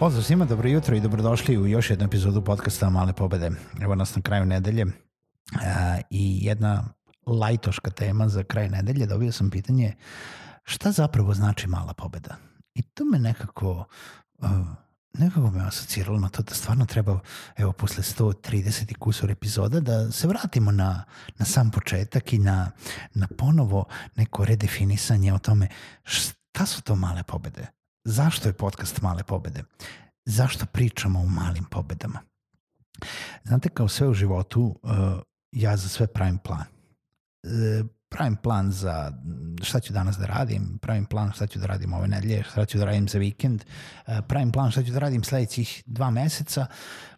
Pozdrav svima, dobro jutro i dobrodošli u još jednu epizodu podcasta Male pobede. Evo nas na kraju nedelje uh, i jedna lajtoška tema za kraj nedelje. Dobio sam pitanje šta zapravo znači mala pobeda? I to me nekako uh, nekako me asociralo na to da stvarno treba, evo, posle 130 i kusur epizoda, da se vratimo na, na sam početak i na, na ponovo neko redefinisanje o tome šta su to male pobede zašto je podcast Male pobede? Zašto pričamo o malim pobedama? Znate, kao sve u životu, uh, ja za sve pravim plan. Uh, pravim plan za šta ću danas da radim, pravim plan šta ću da radim ove nedelje, šta ću da radim za vikend, uh, pravim plan šta ću da radim sledećih dva meseca,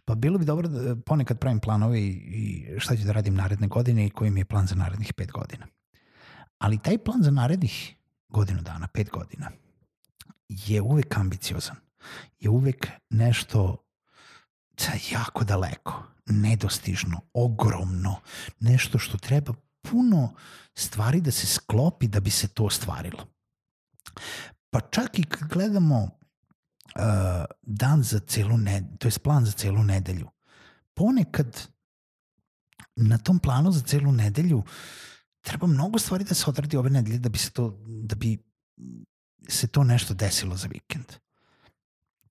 pa bilo bi dobro da ponekad pravim planove i šta ću da radim naredne godine i koji mi je plan za narednih pet godina. Ali taj plan za narednih godinu dana, pet godina, je uvek ambiciozan. Je uvek nešto jako daleko, nedostižno, ogromno, nešto što treba puno stvari da se sklopi da bi se to ostvarilo. Pa čak i kad gledamo uh, dan za celu nedelju, to je plan za celu nedelju, ponekad na tom planu za celu nedelju treba mnogo stvari da se odradi ove nedelje da bi se to, da bi se to nešto desilo za vikend.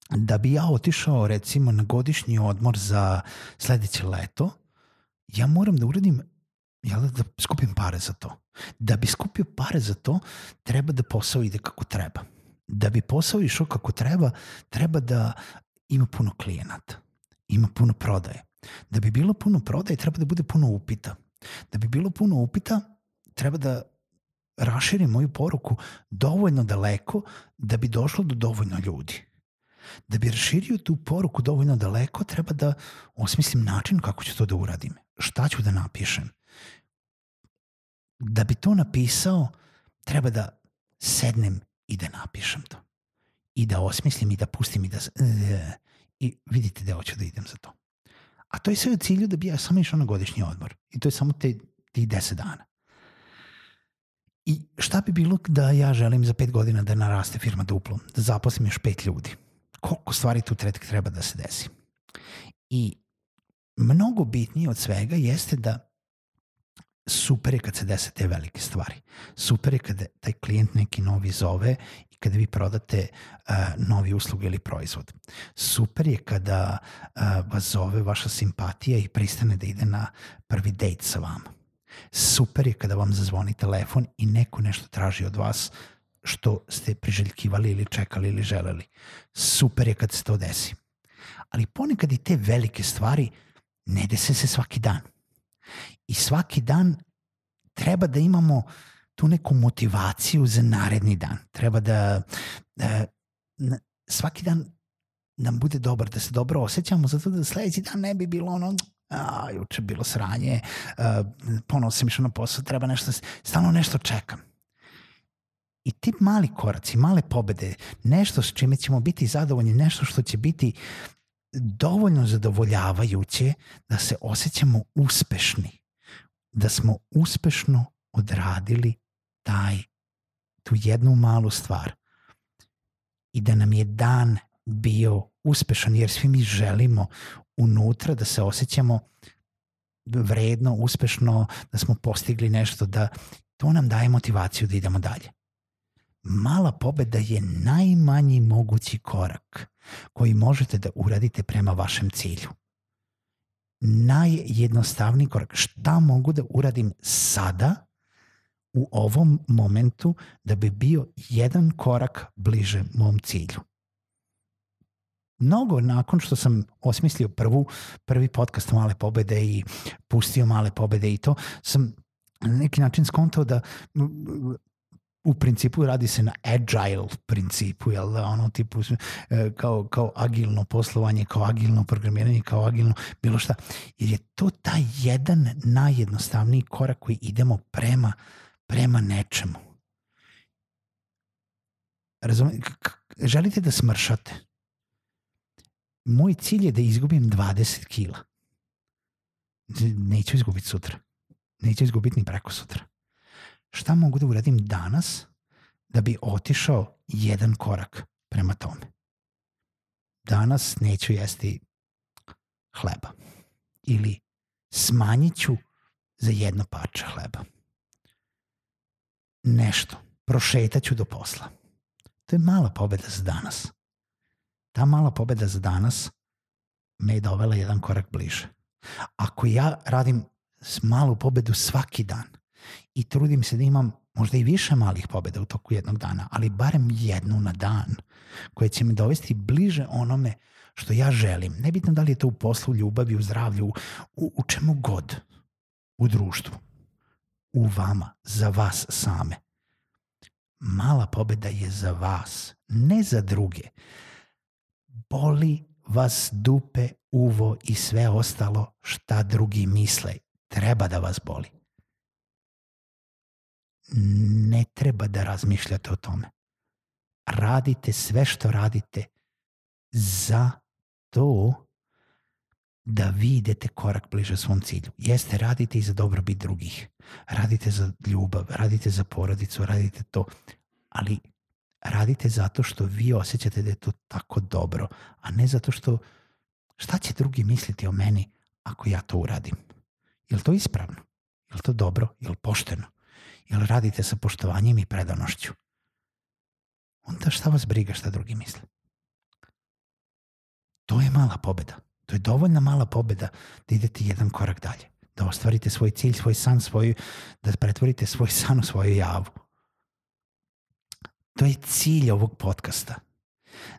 Da bi ja otišao recimo na godišnji odmor za sledeće leto, ja moram da uradim jel, da skupim pare za to. Da bi skupio pare za to, treba da posao ide kako treba. Da bi posao išao kako treba, treba da ima puno klijenata, ima puno prodaje. Da bi bilo puno prodaje, treba da bude puno upita. Da bi bilo puno upita, treba da raširim moju poruku dovoljno daleko da bi došlo do dovoljno ljudi. Da bi raširio tu poruku dovoljno daleko, treba da osmislim način kako ću to da uradim. Šta ću da napišem. Da bi to napisao, treba da sednem i da napišem to. I da osmislim i da pustim i da... I vidite da hoću da idem za to. A to je sve u cilju da bi ja samo išao na godišnji odmor. I to je samo te, tih deset dana. I šta bi bilo da ja želim za pet godina da naraste firma duplo, da zaposlim još pet ljudi? Koliko stvari tu treba da se desi? I mnogo bitnije od svega jeste da super je kad se dese te velike stvari. Super je kada taj klijent neki novi zove i kada vi prodate uh, novi uslug ili proizvod. Super je kada uh, vas zove vaša simpatija i pristane da ide na prvi dejt sa vama Super je kada vam zazvoni telefon i neko nešto traži od vas što ste priželjkivali ili čekali ili želeli. Super je kad se to desi. Ali ponekad i te velike stvari ne dese se svaki dan. I svaki dan treba da imamo tu neku motivaciju za naredni dan. Treba da, da svaki dan nam bude dobar, da se dobro osjećamo, zato da sledeći dan ne bi bilo ono, a, juče bilo sranje, a, ponovo sam išao na posao, treba nešto, stalno nešto čekam. I ti mali koraci, male pobede, nešto s čime ćemo biti zadovoljni, nešto što će biti dovoljno zadovoljavajuće da se osjećamo uspešni, da smo uspešno odradili taj, tu jednu malu stvar i da nam je dan bio uspešan, jer svi mi želimo unutra da se osjećamo vredno, uspešno, da smo postigli nešto, da to nam daje motivaciju da idemo dalje. Mala pobeda je najmanji mogući korak koji možete da uradite prema vašem cilju. Najjednostavniji korak. Šta mogu da uradim sada u ovom momentu da bi bio jedan korak bliže mom cilju. Mnogo nakon što sam osmislio prvu, prvi podcast Male pobede i pustio Male pobede i to, sam na neki način skontao da u principu radi se na agile principu, jel da, ono tipu e, kao, kao agilno poslovanje, kao agilno programiranje, kao agilno bilo šta. Jer je to taj jedan najjednostavniji korak koji idemo prema, prema nečemu. Razumite, želite da smršate. Moj cilj je da izgubim 20 kila. Neću izgubiti sutra. Neću izgubiti ni preko sutra šta mogu da uradim danas da bi otišao jedan korak prema tome. Danas neću jesti hleba ili smanjit ću za jedno parče hleba. Nešto. Prošetaću do posla. To je mala pobeda za danas. Ta mala pobeda za danas me je dovela jedan korak bliže. Ako ja radim malu pobedu svaki dan, i trudim se da imam možda i više malih pobeda u toku jednog dana, ali barem jednu na dan koja će me dovesti bliže onome što ja želim. Nebitno da li je to u poslu, ljubavi, u zdravlju, u, u čemu god, u društvu, u vama, za vas same. Mala pobeda je za vas, ne za druge. Boli vas dupe, uvo i sve ostalo šta drugi misle. Treba da vas boli ne treba da razmišljate o tome. Radite sve što radite za to da vi idete korak bliže svom cilju. Jeste, radite i za dobrobit drugih. Radite za ljubav, radite za porodicu, radite to. Ali radite zato što vi osjećate da je to tako dobro, a ne zato što šta će drugi misliti o meni ako ja to uradim. Je li to ispravno? Je li to dobro? Je li pošteno? Jel radite sa poštovanjem i predanošću? Onda šta vas briga šta drugi misle? To je mala pobeda. To je dovoljna mala pobeda da idete jedan korak dalje. Da ostvarite svoj cilj, svoj san, svoj, da pretvorite svoj san u svoju javu. To je cilj ovog podcasta.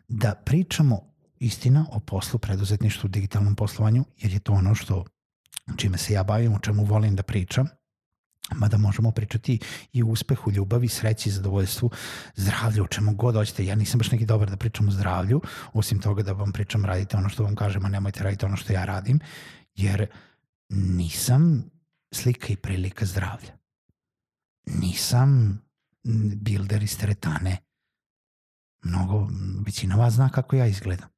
Da pričamo istina o poslu, preduzetništvu, digitalnom poslovanju, jer je to ono što čime se ja bavim, o čemu volim da pričam – mada možemo pričati i o uspehu, ljubavi, sreći, zadovoljstvu, zdravlju, o čemu god hoćete. Ja nisam baš neki dobar da pričam o zdravlju, osim toga da vam pričam radite ono što vam kažem, a nemojte raditi ono što ja radim, jer nisam slika i prilika zdravlja. Nisam bilder iz teretane. Mnogo, većina vas zna kako ja izgledam.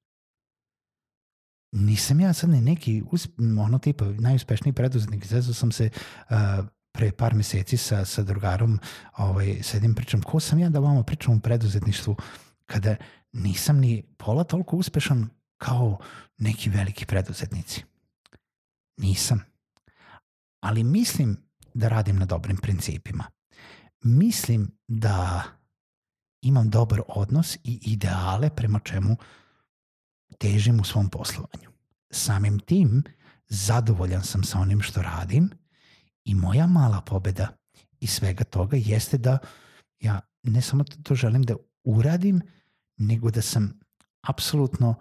Nisam ja sad ne neki, ono tipa, najuspešniji preduzetnik, zezao sam se uh, pre par meseci sa, sa drugarom ovaj, sedim pričam ko sam ja da vama pričam o preduzetništvu kada nisam ni pola toliko uspešan kao neki veliki preduzetnici. Nisam. Ali mislim da radim na dobrim principima. Mislim da imam dobar odnos i ideale prema čemu težim u svom poslovanju. Samim tim zadovoljan sam sa onim što radim – I moja mala pobeda i svega toga jeste da ja ne samo da to želim da uradim, nego da sam apsolutno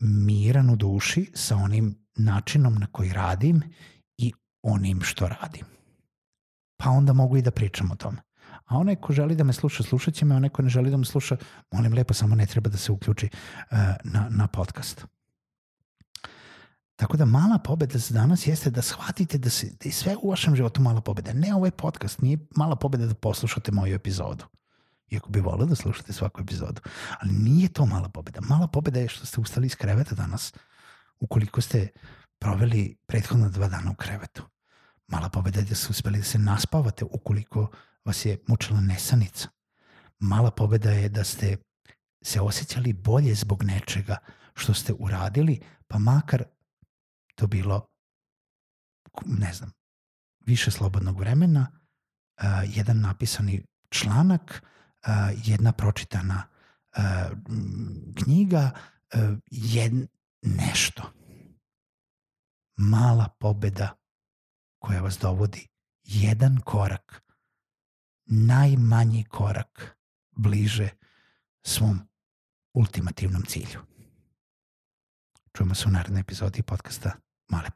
miran u duši sa onim načinom na koji radim i onim što radim. Pa onda mogu i da pričam o tome. A onaj ko želi da me sluša, slušat će me, onaj ko ne želi da me sluša, molim lepo, samo ne treba da se uključi uh, na, na podcast. Tako da mala pobeda za danas jeste da shvatite da, se, da je sve u vašem životu mala pobeda. Ne ovaj podcast, nije mala pobeda da poslušate moju epizodu. Iako bi volio da slušate svaku epizodu. Ali nije to mala pobeda. Mala pobeda je što ste ustali iz kreveta danas ukoliko ste proveli prethodna dva dana u krevetu. Mala pobeda je da ste uspeli da se naspavate ukoliko vas je mučila nesanica. Mala pobeda je da ste se osjećali bolje zbog nečega što ste uradili, pa makar to bilo, ne znam, više slobodnog vremena, uh, jedan napisani članak, uh, jedna pročitana uh, knjiga, uh, jed, nešto. Mala pobeda koja vas dovodi jedan korak najmanji korak bliže svom ultimativnom cilju. Čujemo se u narednoj epizodi podcasta Male.